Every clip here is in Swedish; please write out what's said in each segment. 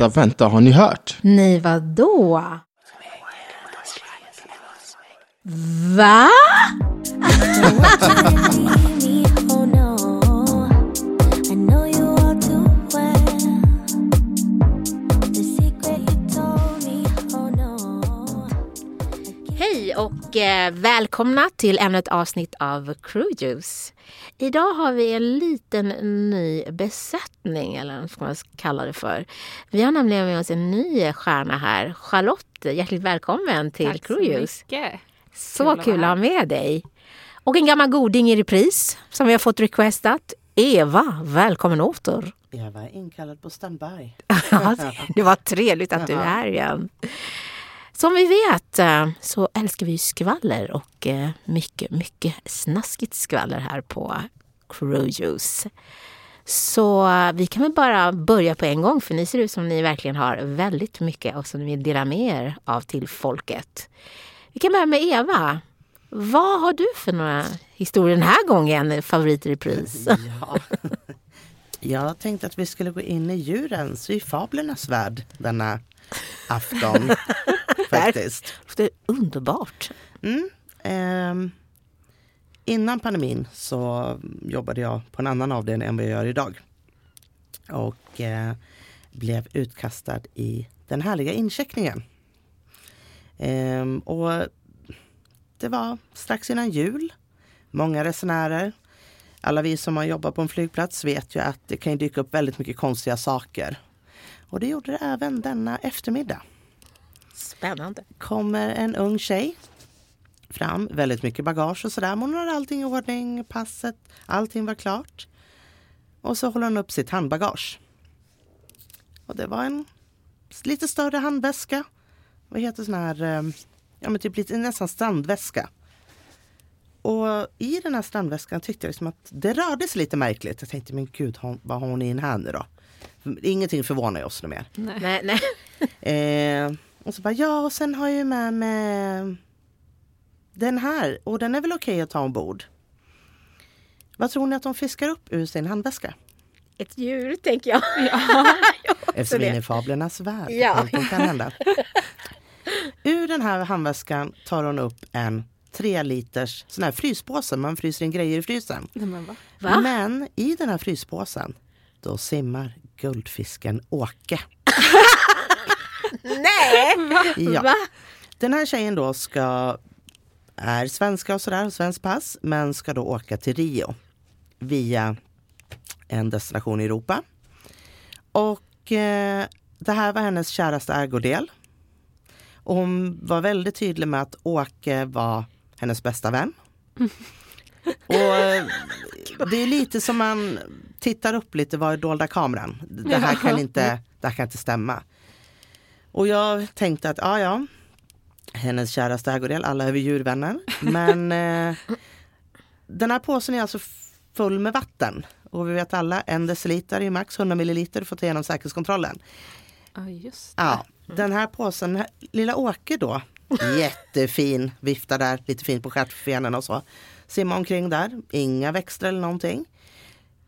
vänta, vänta, har ni hört? Nej, vadå? Va? och eh, välkomna till ännu ett avsnitt av Crew Juice. Idag har vi en liten ny besättning, eller vad ska man kalla det för. Vi har nämligen med oss en ny stjärna här. Charlotte, hjärtligt välkommen till Tack Crew så Juice. mycket. Så kul att ha med dig. Och en gammal goding i repris som vi har fått requestat. Eva, välkommen åter. Eva är inkallad på standby. Det var trevligt att du är här igen. Som vi vet eh, så älskar vi skvaller och eh, mycket, mycket snaskigt skvaller här på Cruise. Så eh, vi kan väl bara börja på en gång för ni ser ut som ni verkligen har väldigt mycket och som ni vill dela med er av till folket. Vi kan börja med Eva. Vad har du för några historier den här gången, favorit i repris? Ja. Jag tänkte att vi skulle gå in i djurens, i fablernas värld denna afton faktiskt. Det är underbart. Mm. ehm, innan pandemin så jobbade jag på en annan avdelning än vad jag gör idag. Och eh, blev utkastad i den härliga incheckningen. Ehm, och det var strax innan jul. Många resenärer. Alla vi som har jobbat på en flygplats vet ju att det kan dyka upp väldigt mycket konstiga saker. Och det gjorde det även denna eftermiddag Spännande. kommer en ung tjej fram, väldigt mycket bagage och sådär. Men hon har allting i ordning, passet, allting var klart. Och så håller hon upp sitt handbagage. Och det var en lite större handväska. Vad heter sån här, eh, ja men typ lite, nästan strandväska. Och i den här strandväskan tyckte jag liksom att det rörde sig lite märkligt. Jag tänkte, men gud, vad har hon i en här nu då? Ingenting förvånar oss något mer. Nej, nej. Eh, och så bara, ja, och sen har jag ju med mig den här och den är väl okej att ta ombord. Vad tror ni att de fiskar upp ur sin handväska? Ett djur, tänker jag. Eftersom vi är i fablernas värld. Ja. Allting kan hända. Ur den här handväskan tar hon upp en tre liters sån här fryspåse. Man fryser in grejer i frysen. Men va? Va? Men i den här fryspåsen då simmar guldfisken Åke. Nej! Ja. Va? Den här tjejen då ska, är svenska och sådär, svensk pass, men ska då åka till Rio via en destination i Europa. Och eh, det här var hennes käraste ägodel. Och hon var väldigt tydlig med att Åke var hennes bästa vän. Och eh, det är lite som man tittar upp lite, vad är dolda kameran? Det här kan inte, det här kan inte stämma. Och jag tänkte att, ja ja, hennes käraste ägodel, alla är vi djurvänner. Men eh, den här påsen är alltså full med vatten. Och vi vet alla, en deciliter är max 100 milliliter för att ta igenom säkerhetskontrollen. Ja, just det. Ja, den här påsen, här- lilla Åke då, jättefin, viftar där lite fint på stjärtfenorna och så. Simmar omkring där, inga växter eller någonting.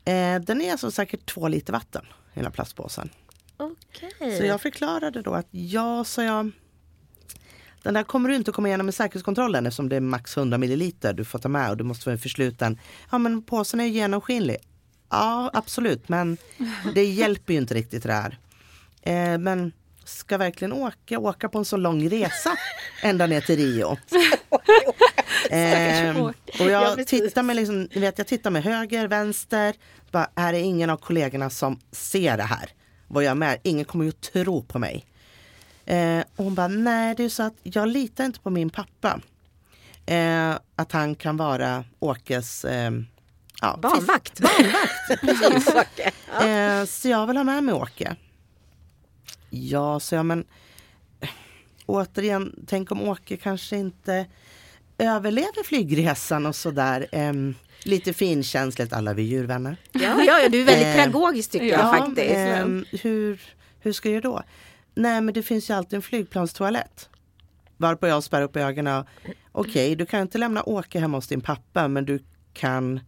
Eh, den är alltså säkert två liter vatten, hela plastpåsen. Okej. Så jag förklarade då att ja, så jag den där kommer du inte komma igenom med säkerhetskontrollen eftersom det är max 100 milliliter du får ta med och du måste vara försluten. Ja men påsen är ju genomskinlig. Ja absolut men det hjälper ju inte riktigt det här. Eh, men ska verkligen åka, åka på en så lång resa ända ner till Rio? Eh, och Ja, jag tittar med liksom, vet, jag tittar med höger, vänster. Bara, är det ingen av kollegorna som ser det här? Vad jag är med? Ingen kommer ju att tro på mig. Eh, och hon bara, nej det är så att jag litar inte på min pappa. Eh, att han kan vara Åkes eh, ja, Barnvakt. Barnvakt, precis. Eh, så jag vill ha med mig Åke. Ja, så jag men återigen, tänk om Åke kanske inte överlever flygresan och sådär. Ehm, lite finkänsligt, alla vi djurvänner. Ja, ja, ja, du är väldigt Eh, pedagogisk tycker jag ja, faktiskt. ehm, hur, hur ska jag göra då? Nej, men det finns ju alltid en flygplanstoalett. Varpå jag spärrar upp ögonen. Okej, du kan inte lämna Åke hemma hos din pappa, men du kan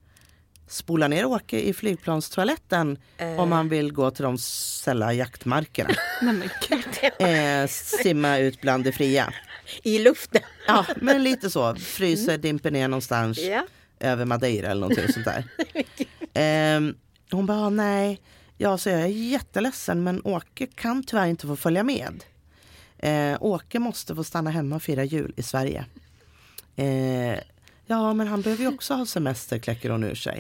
spola ner Åke i flygplanstoaletten Eh. om han vill gå till de sälla jaktmarkerna. Nej. Eh, simma ut bland det fria. I luften. Ja, men lite så. Fryser, dimper ner någonstans Mm. Över Madeira eller någonting sånt där. Ehm, hon bara, nej. Ja, så jag är jätteledsen men Åke kan tyvärr inte få följa med. Eh, Åke måste få stanna hemma och fira jul i Sverige. Eh, ja, men han behöver ju också ha semester, kläcker hon ur sig.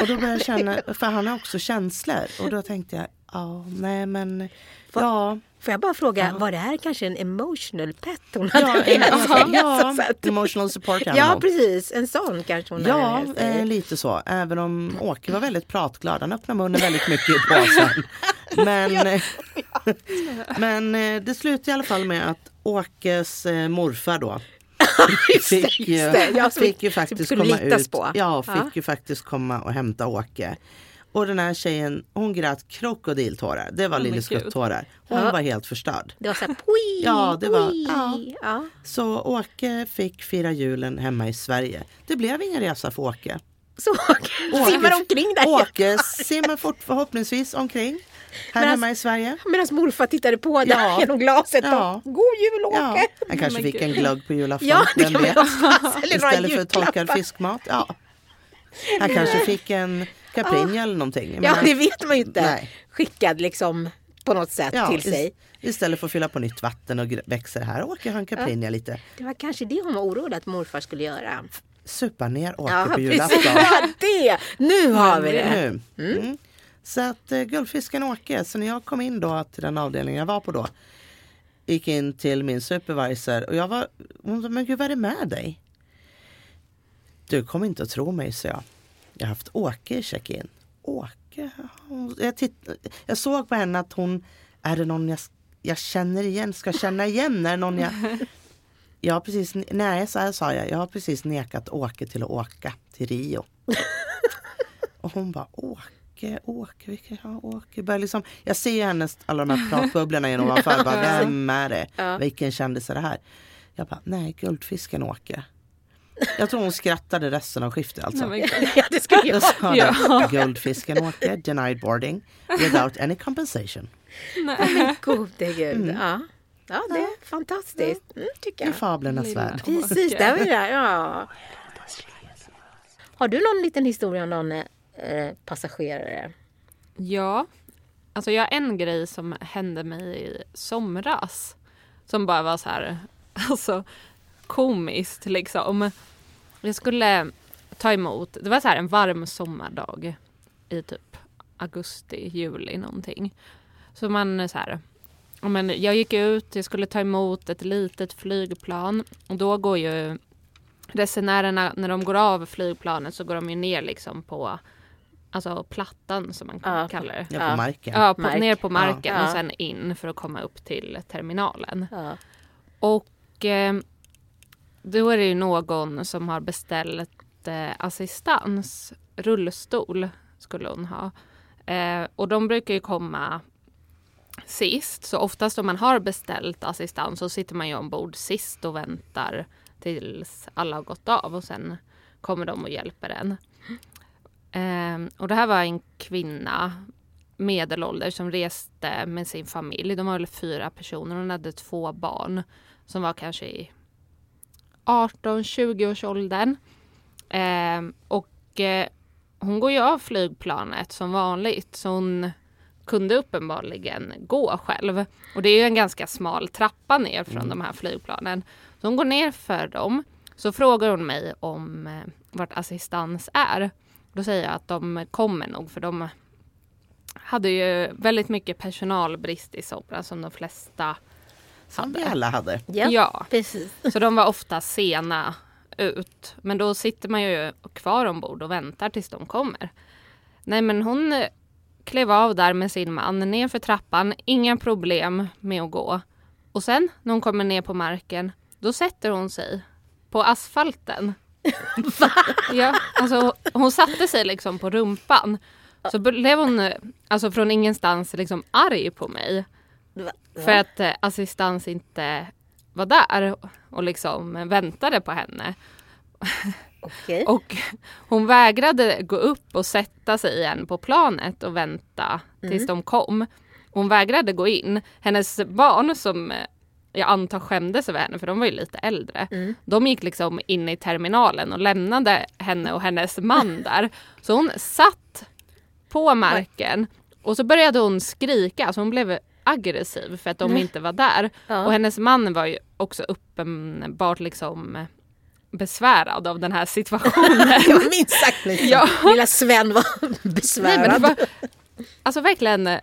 och då började jag känna, för han har också känslor. Och då tänkte jag, ja, nej men, ja. Får jag bara fråga, var det här kanske en emotional pet hon hade Ja, med en, sig? ja, emotional support ja, animal. precis. En sån kanske hon Ja, hade med sig. eh, lite så. Även om Åke var väldigt pratglad. Han öppnade munnen väldigt mycket i påsen. Men, eh, men eh, det slutade i alla fall med att Åkes eh, morfar då fick ju. Ja, fick ju faktiskt komma ut. på. Ja, fick Ja. ju faktiskt komma och hämta Åke. Och den här tjejen, hon grät krokodiltårar. Det var men Lille. Skutt-tårar. Hon Ja. var helt förstörd. Det var så här, pui, Ja, det var- ja. Ja. Så Åke fick fira julen hemma i Sverige. Det blev ingen resa för Åke. Så simmar omkring där. Åke simmar fort, förhoppningsvis omkring här Men hemma i Sverige. Medan morfar tittade på där Ja. genom glaset. Ja. God jul Åke! Ja, han kanske fick en glögg på julafton. Ja, det kan Istället för torkad fiskmat. Ja. Han kanske fick en caprinja eller någonting. Jag Ja, det vet man ju inte. Nej. Skickad liksom på något sätt ja, till sig. Istället för att fylla på nytt vatten och växer här åker han caprinja lite. Det var kanske det hon var orolig att morfar skulle göra. Supa ner Åke Ja, på julafton. Ja, det! Nu har vi det. Nu. Mm. Så att eh, guldfisken Åke, så när jag kom in då till den avdelningen jag var på då gick in till min supervisor och jag var, hon sa, men gud vad är det med dig? Du kommer inte att tro mig, så jag. Jag har haft Åke i check-in. Åke? Jag, titt, jag såg på henne att hon, är det någon jag, jag känner igen, ska känna igen? Är det någon jag... Jag har precis, nej så här sa jag, jag har precis nekat Åke till att åka till Rio. Och hon bara Åke, Åke, vilka, ja, Åke. Börjar liksom, jag ser hennes, alla de här pratbubblorna genom ovanför. Bara, Vem är det? Vilken kändis är det här? Jag bara, nej, guldfisken Åke. Jag tror hon skrattade resten av skiftet alltså. Nej, men. Ja, det skulle jag Jag sa Ja. guldfisken Åke, denied boarding without any compensation. Nej. Gode gud. Ja. ja, det är fantastiskt. Mm, tycker I jag. fablernas Lilla. värld. Precis, där var det. Ja. Har du någon liten historia om någon eh, passagerare? Ja, alltså jag har en grej som hände mig i somras. Som bara var så här, alltså komiskt liksom. Jag skulle ta emot, det var så här en varm sommardag i typ augusti, juli någonting. Så man så här, men jag gick ut, jag skulle ta emot ett litet flygplan och då går ju resenärerna, när de går av flygplanet så går de ju ner liksom på alltså plattan som man Ja, kallar det. Ja, på marken. Ja, på, Mark. ner på marken Ja. och sen in för att komma upp till terminalen. Ja. Och eh, då är det ju någon som har beställt eh, assistans, rullstol skulle hon ha. Eh, och de brukar ju komma sist, så oftast om man har beställt assistans så sitter man ju ombord sist och väntar tills alla har gått av och sen kommer de och hjälper en. Eh, och det här var en kvinna medelålder som reste med sin familj. De var väl fyra personer. Hon hade två barn som var kanske i 18-20 års åldern. Eh, och eh, hon går ju av flygplanet som vanligt så hon kunde uppenbarligen gå själv. Och det är ju en ganska smal trappa ner från de här flygplanen. Så hon går ner för dem. Så frågar hon mig om eh, vart assistans är. Då säger jag att de kommer nog för de hade ju väldigt mycket personalbrist i Sopra som de flesta Som vi alla hade. Ja, Ja, precis. så de var ofta sena ut. Men då sitter man ju kvar ombord och väntar tills de kommer. Nej men hon eh, klev av där med sin man ner för trappan. Inga problem med att gå. Och sen när hon kommer ner på marken då sätter hon sig på asfalten. ja, alltså hon satte sig liksom på rumpan. Så blev hon eh, alltså från ingenstans liksom arg på mig. För att eh, assistans inte var där och liksom väntade på henne. Okej. Och hon vägrade gå upp och sätta sig igen på planet och vänta tills de kom. Hon vägrade gå in. Hennes barn som eh, jag antar skämdes över henne för de var ju lite äldre. De gick liksom in i terminalen och lämnade henne och hennes man där. Så hon satt på marken och så började hon skrika. Så hon blev aggressiv för att de inte var där. Ja. Och hennes man var ju också uppenbart liksom besvärad av den här situationen. Ja, minst sagt lite. Ja. Lilla Sven var Nej, men det besvärad. var, alltså verkligen eh,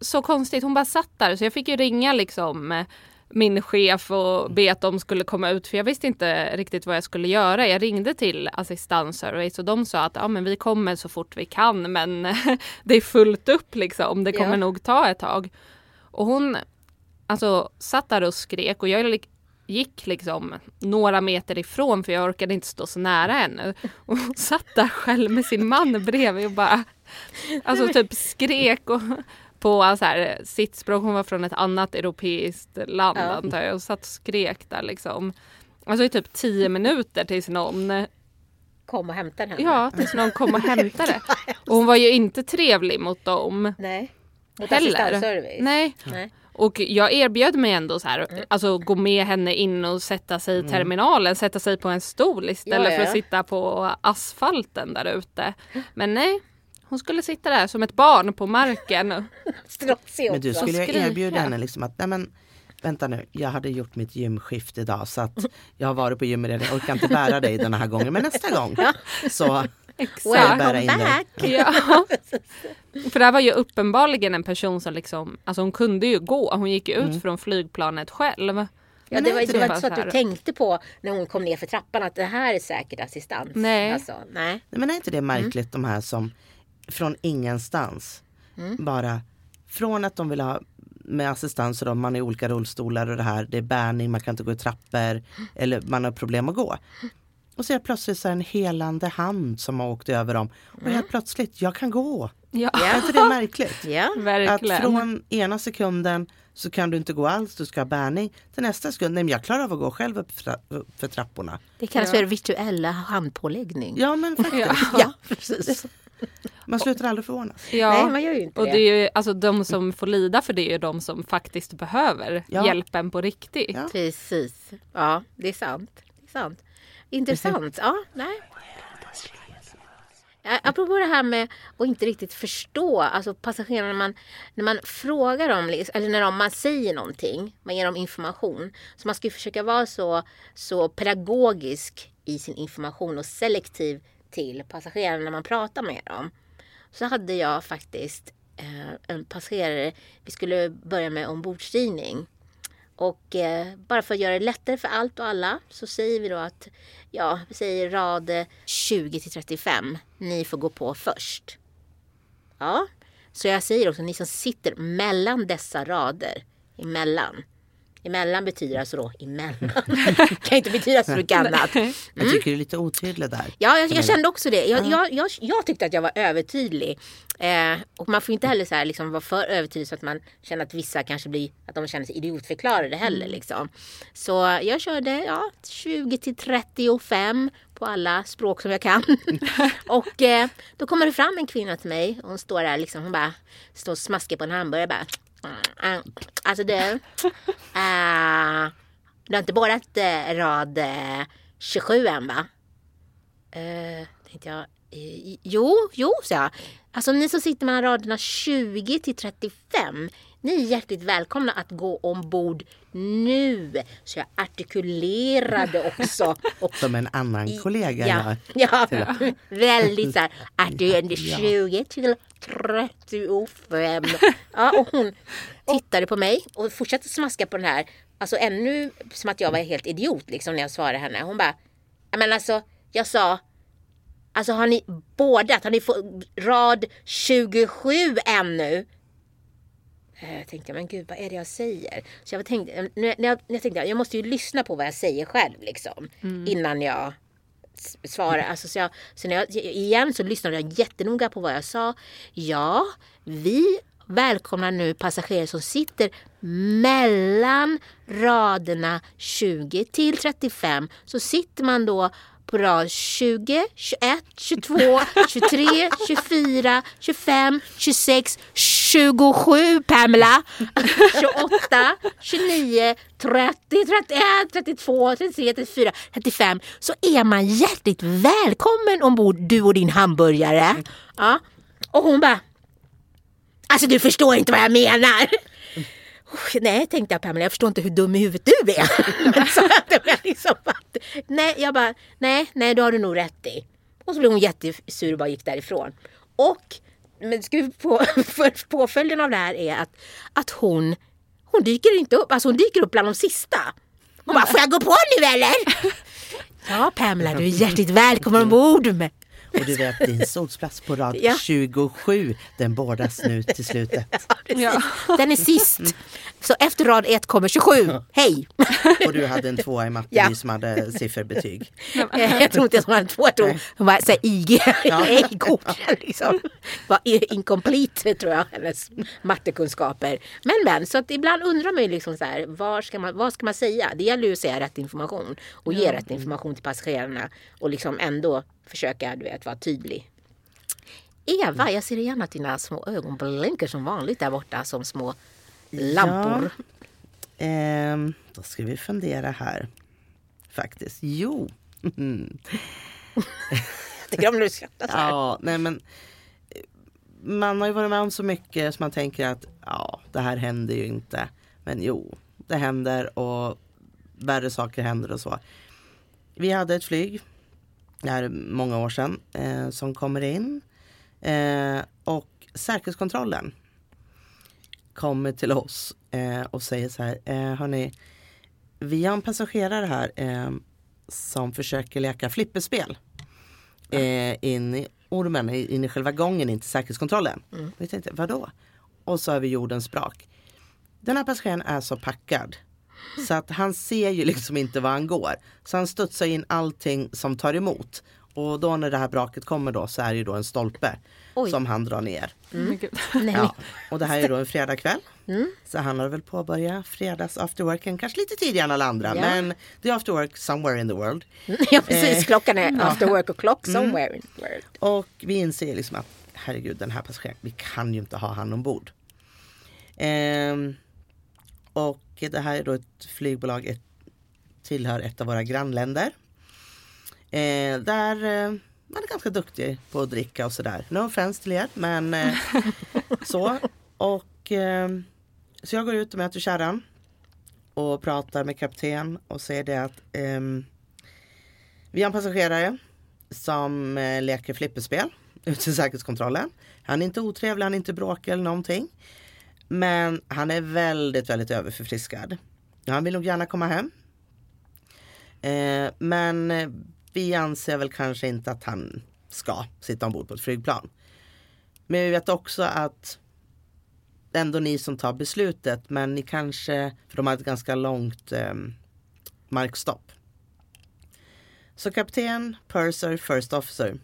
så konstigt. Hon bara satt där så jag fick ju ringa liksom eh, min chef och be att de skulle komma ut för jag visste inte riktigt vad jag skulle göra. Jag ringde till assistansservice och de sa att ja, men vi kommer så fort vi kan men det är fullt upp liksom. Det kommer Ja. nog ta ett tag. Och hon alltså, satt där och skrek och jag gick liksom några meter ifrån för jag orkade inte stå så nära henne. Och hon satt där själv med sin man bredvid och bara alltså typ skrek och på så här, sitt språk. Hon var från ett annat europeiskt land Ja. antar jag och satt och skrek där liksom. Alltså i typ tio minuter tills någon, Kom och hämta henne. ja, tills någon kom och hämtade. Och hon var ju inte trevlig mot dem Nej. Mot heller. Nej. Nej. Och jag erbjöd mig ändå så här, alltså gå med henne in och sätta sig i terminalen, sätta sig på en stol istället Ja, ja, för att sitta på asfalten där ute. Men nej, hon skulle sitta där som ett barn på marken. Men du skulle ju erbjuda henne liksom att, nej men vänta nu, jag hade gjort mitt gymskift idag så att jag har varit på gym redan, jag orkar inte bära dig den här gången men nästa gång så bära Welcome in dig. back. Ja. För det här var ju uppenbarligen en person som liksom, alltså hon kunde ju gå, hon gick ju ut Mm. från flygplanet själv. Ja, det var, inte det var inte så att du tänkte på när hon kom ner för trappan att det här är säkert assistans. Nej. Alltså, nej. Nej, Men är inte det märkligt de här som från ingenstans bara från att de vill ha med assistans och man är i olika rullstolar och det här, det är bärning, man kan inte gå i trappor eller man har problem att gå. Och så är det plötsligt så en helande hand som har åkt över dem och helt plötsligt, jag kan gå. Ja, Är inte det märkligt? Ja. Att verkligen. från ena sekunden så kan du inte gå alls, du ska ha bärning. Till nästa sekund, nej men jag klarar av att gå själv upp för, upp för trapporna. Det kallas Ja. för virtuella handpåläggning. Ja men faktiskt, Ja, precis. Man slutar aldrig förvånas. Ja. Nej, man gör ju inte Och det. det är ju, alltså de som får lida för det är ju de som faktiskt behöver Ja. hjälpen på riktigt. Ja. Precis. Ja, det är sant. Det är sant. Intressant. Ja, nej. Ja, Apropå det här med att inte riktigt förstå, alltså passagerarna när man, när man frågar dem, liksom, eller när de, man säger någonting, man ger dem information. Så man ska ju försöka vara så, så pedagogisk i sin information och selektiv till passagerarna när man pratar med dem. Så hade jag faktiskt eh, en passagerare, vi skulle börja med ombordstigning. Och eh, bara för att göra det lättare för allt och alla så säger vi då att ja, vi säger rad eh, 20 till 35. Ni får gå på först. Ja, så jag säger också ni som sitter mellan dessa rader. Emellan. Emellan betyder alltså då emellan. kan inte betyda så mycket annat. Jag tycker det är lite otydligt där. Ja, jag, jag kände också det. Jag, jag, jag, jag tyckte att jag var övertydlig. Eh, och man får inte heller så här, liksom, vara för övertydlig så att man känner att vissa kanske blir, att de känner sig idiotförklarade heller. Liksom. Så jag körde ja, 20 till 35 på alla språk som jag kan. och eh, då kommer det fram en kvinna till mig och hon står där liksom, hon bara står och smaskar på en hamburgare bara. "Mm, Alltså du, eh, du har inte borrat eh, rad eh, 27 än va? Eh, tänkte jag. Eh, jo, jo, sa jag. Alltså ni som sitter mellan raderna 20 till 35. Ni är hjärtligt välkomna att gå ombord nu. Så jag artikulerade också. Och Som en annan kollega ja, gör. ja, väldigt så här. Att du är 20 till 35. Ja, och hon tittade på mig och fortsatte smaska på den här. Alltså ännu som att jag var helt idiot liksom när jag svarade henne. Hon bara, "Ja, men alltså jag sa Alltså har ni bådat? Har ni fått rad 27 ännu? Eh, Jag tänkte, men gud vad är det jag säger? Så jag tänkte, när jag, när jag, tänkte, jag måste ju lyssna på vad jag säger själv liksom. Innan jag s- svarar. Alltså, så jag, så när jag, igen så lyssnade jag jättenoga på vad jag sa. Ja, vi välkomnar nu passagerare som sitter mellan raderna 20 till 35. Så sitter man då på rad 20, 21, 22, 23, 24, 25, 26, 27 Pamela, 28, 29, 30, 31, 32, 33, 34, 35 så är man hjärtligt välkommen ombord du och din hamburgare. Ja. Och hon bara Alltså du förstår inte vad jag menar. Nej, tänkte jag Pamela, jag förstår inte hur dum i huvudet du är. Så att jag liksom att, nej, jag bara, nej, nej, det har du nog rätt i. Och så blev hon jättesur och bara gick därifrån. Och, men på, för påföljden av det här är att, att hon, hon dyker inte upp, alltså hon dyker upp bland de sista. Hon bara, får jag gå på nu eller? Ja Pamela, du är hjärtligt välkommen ombord. Men Och du vet din solsplats på rad Ja. 27, den bordas nu till slutet. Ja. Den är sist. Så efter rad ett kommer 27. Hej! Och du hade en tvåa i matte Ja. som hade sifferbetyg. Eh, Jag tror inte hon hade två, jag tror hon var såhär IG, Ja. ej godkänd liksom. Var incomplete tror jag, hennes mattekunskaper. Men men, så att ibland undrar man ju liksom så här, var ska man, vad ska man säga? Det gäller ju att säga rätt information och ge rätt information till passagerarna och liksom ändå försöka, du vet, vara tydlig. Eva, jag ser igen att dina små ögon blinkar som vanligt där borta som små lampor. Ehm, då ska vi fundera här. Faktiskt. Jo. Jag tycker om när du skrattar så här. Ja, nej men. eh, Man har ju varit med om så mycket så man tänker att ja, det här händer ju inte. Men jo, det händer och värre saker händer och så. Vi hade ett flyg, det här är många år sedan, eh, som kommer in. Eh, och säkerhetskontrollen kommer till oss eh, och säger så här, eh, hörni, vi har en passagerare här eh, som försöker leka flipperspel eh, in i ormen, in i själva gången in till säkerhetskontrollen. Vi tänkte, vadå? Och så har vi jordens brak. Den här passageraren är så packad så att han ser ju liksom inte var han går. Så han studsar in allting som tar emot. Och då när det här braket kommer då så är det ju då en stolpe Oj. som han drar ner. Gud. Nej. Ja. Och det här är då en fredagkväll. Mm. Så han har väl påbörjat fredags afterworken kanske lite tidigare än alla andra. Ja. Men det är afterwork somewhere in the world. Ja precis, Eh, klockan är ja. after work o'clock somewhere in the world. Och vi inser liksom att herregud den här passageraren, vi kan ju inte ha han ombord. Ehm, och det här är då ett flygbolag, ett, tillhör ett av våra grannländer. Eh, där eh, man är ganska duktig på att dricka och sådär. No offense till er men eh, så. Och ehm, så jag går ut och möter kärran och pratar med kapten och säger det att ehm, vi har en passagerare som eh, leker flipperspel ute i säkerhetskontrollen. Han är inte otrevlig, han är inte bråkig eller någonting. Men han är väldigt, väldigt överförfriskad. Han vill nog gärna komma hem. Eh, men eh, vi anser väl kanske inte att han ska sitta ombord på ett flygplan. Men vi vet också att det är ändå ni som tar beslutet men ni kanske, för de har ett ganska långt eh, markstopp. Så kapten, purser, first officer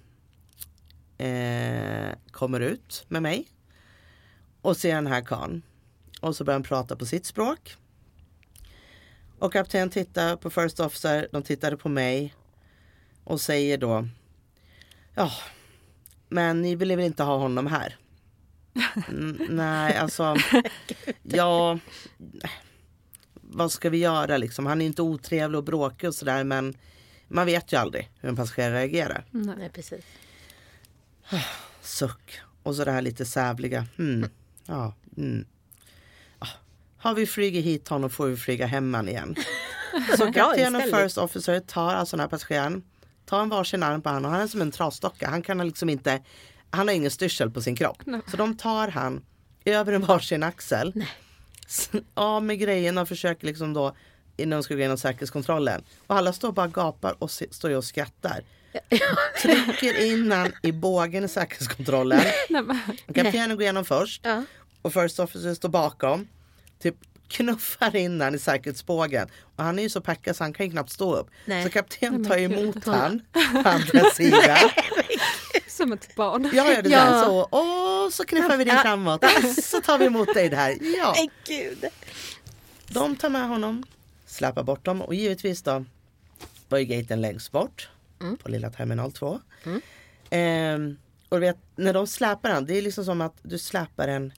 eh, kommer ut med mig och ser den här karln. Och så börjar han prata på sitt språk. Och kapten tittar på first officer, de tittade på mig och säger då Ja, men ni vill väl inte ha honom här? N- nej, alltså Ja Vad ska vi göra liksom? Han är inte otrevlig och bråkig och sådär men man vet ju aldrig hur en passagerare reagerar. Nej precis. Suck. Och så det här lite sävliga. Mm. Ja. Mm. Ah. Har vi flugit hit honom får vi flyga hem han igen. Så kapten och first officer tar alltså den här passageraren. Tar en varsin arm på honom och han är som en trasdocka. Han kan liksom inte. Han har ingen styrsel på sin kropp. Så de tar han över en varsin axel. S- Av med grejerna och försöker liksom då innan de ska gå igenom säkerhetskontrollen. Och alla står bara gapar och se- står och skrattar. Trycker in han i bågen i säkerhetskontrollen. Nej, Kaptenen går igenom först Ja. Och first officer står bakom. Typ knuffar in han i säkerhetsbågen. Och han är ju så packad så han kan ju knappt stå upp. Nej. Så kaptenen Nej, tar gud. emot han på andra sidan. som ett barn. Jag gör det Ja. där så. Och så knuffar vi dig Ja. framåt. Så tar vi emot dig där. Ja. Nej gud. De tar med honom, släpar bort dem och givetvis då var ju gaten längst bort. på lilla terminal 2. Ehm, och du vet, när de släpar den, det är liksom som att du släpar en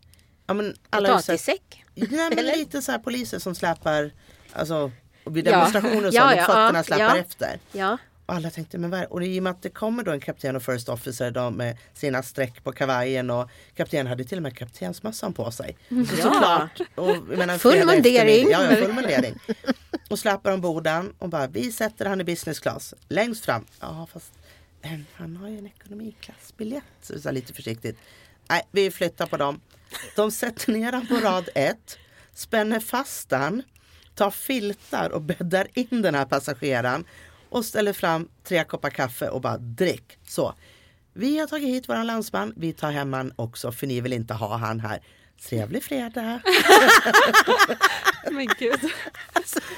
Ja, men alla Potatissäck? Nej, men Eller? lite så här poliser som släpar, alltså vid Ja. demonstrationer och så, Ja, ja, fötterna ja, släpar ja. efter. Ja. Och alla tänkte, men vad? Och i och med att det kommer då en kapten och first officer då med sina streck på kavajen och kaptenen hade till och med kaptensmössan på sig. Och såklart. Och, menar, Full mundering. Ja, ja, full mundering. Och släpar ombord den och bara, vi sätter han i business class. Längst fram. Ja, fast eh, han har ju en ekonomiklassbiljett. Så, så lite försiktigt. Nej, vi flyttar på dem. De sätter ner han på rad ett, spänner fast han, tar filtar och bäddar in den här passageraren och ställer fram tre koppar kaffe och bara drick. Så. Vi har tagit hit våran landsman, vi tar hem han också för ni vill inte ha han här. Trevlig fredag! Men gud.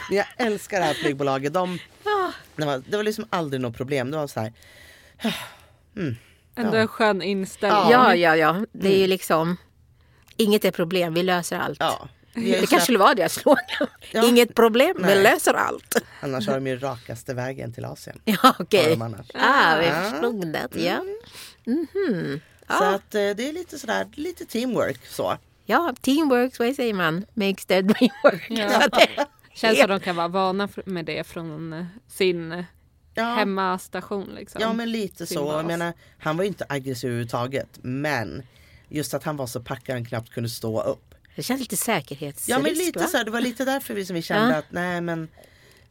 Men jag älskar det här flygbolaget. De, det, var, det var liksom aldrig något problem. Det var så här, Ändå Ja. en skön inställning. ja, ja, ja. Det är ju liksom... Inget är problem, vi löser allt. ja. Vi Det kanske skulle vara deras slogan. Ja. Inget problem, vi Nej. löser allt. Annars har de ju rakaste vägen till Asien. Ja, okej. annars. Ah, vi Ja. förstod det. Ja. Mhm. Så Ja. att eh, det är lite sådär, lite teamwork så. ja, teamwork, vad säger man? Makes the dream work. Ja. Det- Känns som de kan vara vana med det från eh, sin eh, Ja, hemmastation. Liksom. ja men lite Sin så. Jag menar, han var ju inte aggressiv överhuvudtaget. Men just att han var så packad han knappt kunde stå upp. Det känns lite säkerhetsrisk Ja men lite va? så här, det var lite därför vi, som vi kände Ja. att nej men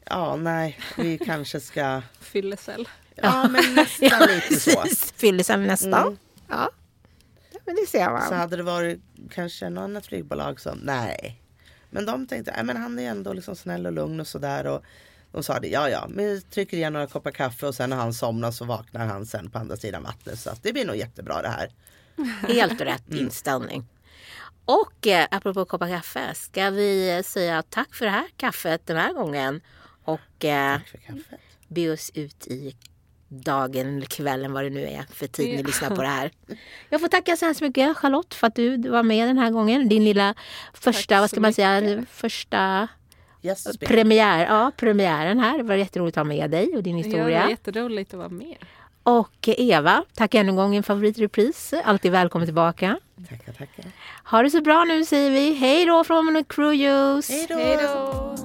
Ja nej vi kanske ska Fyllecell. Ja men nästan lite så. Fyllisen nästan. Mm. Ja. ja, men det ser man. Så hade det varit kanske något annat flygbolag som nej. Men de tänkte, nej men han är ändå liksom snäll och lugn och sådär. Och de sa det, ja ja, vi trycker igen några koppar kaffe och sen när han somnar så vaknar han sen på andra sidan vattnet. Så att det blir nog jättebra det här. Helt rätt Mm. inställning. Och eh, apropå koppar kaffe, ska vi säga tack för det här kaffet den här gången. Och eh, Tack för kaffet. be oss ut i dagen eller kvällen vad det nu är för tid ni Ja. lyssnar på det här. Jag får tacka så hemskt mycket Charlotte för att du var med den här gången. Din lilla första, vad ska man säga, mycket. första Yes, premiär, ja, premiären här. Det var jätteroligt att ha med dig och din Ja, det historia. var jätteroligt att vara med. Och Eva, tack ännu en gång en favoritrepris. Alltid välkommen tillbaka. Tackar, tackar. Ha det så bra nu säger vi. Hej då från Crew Hej då!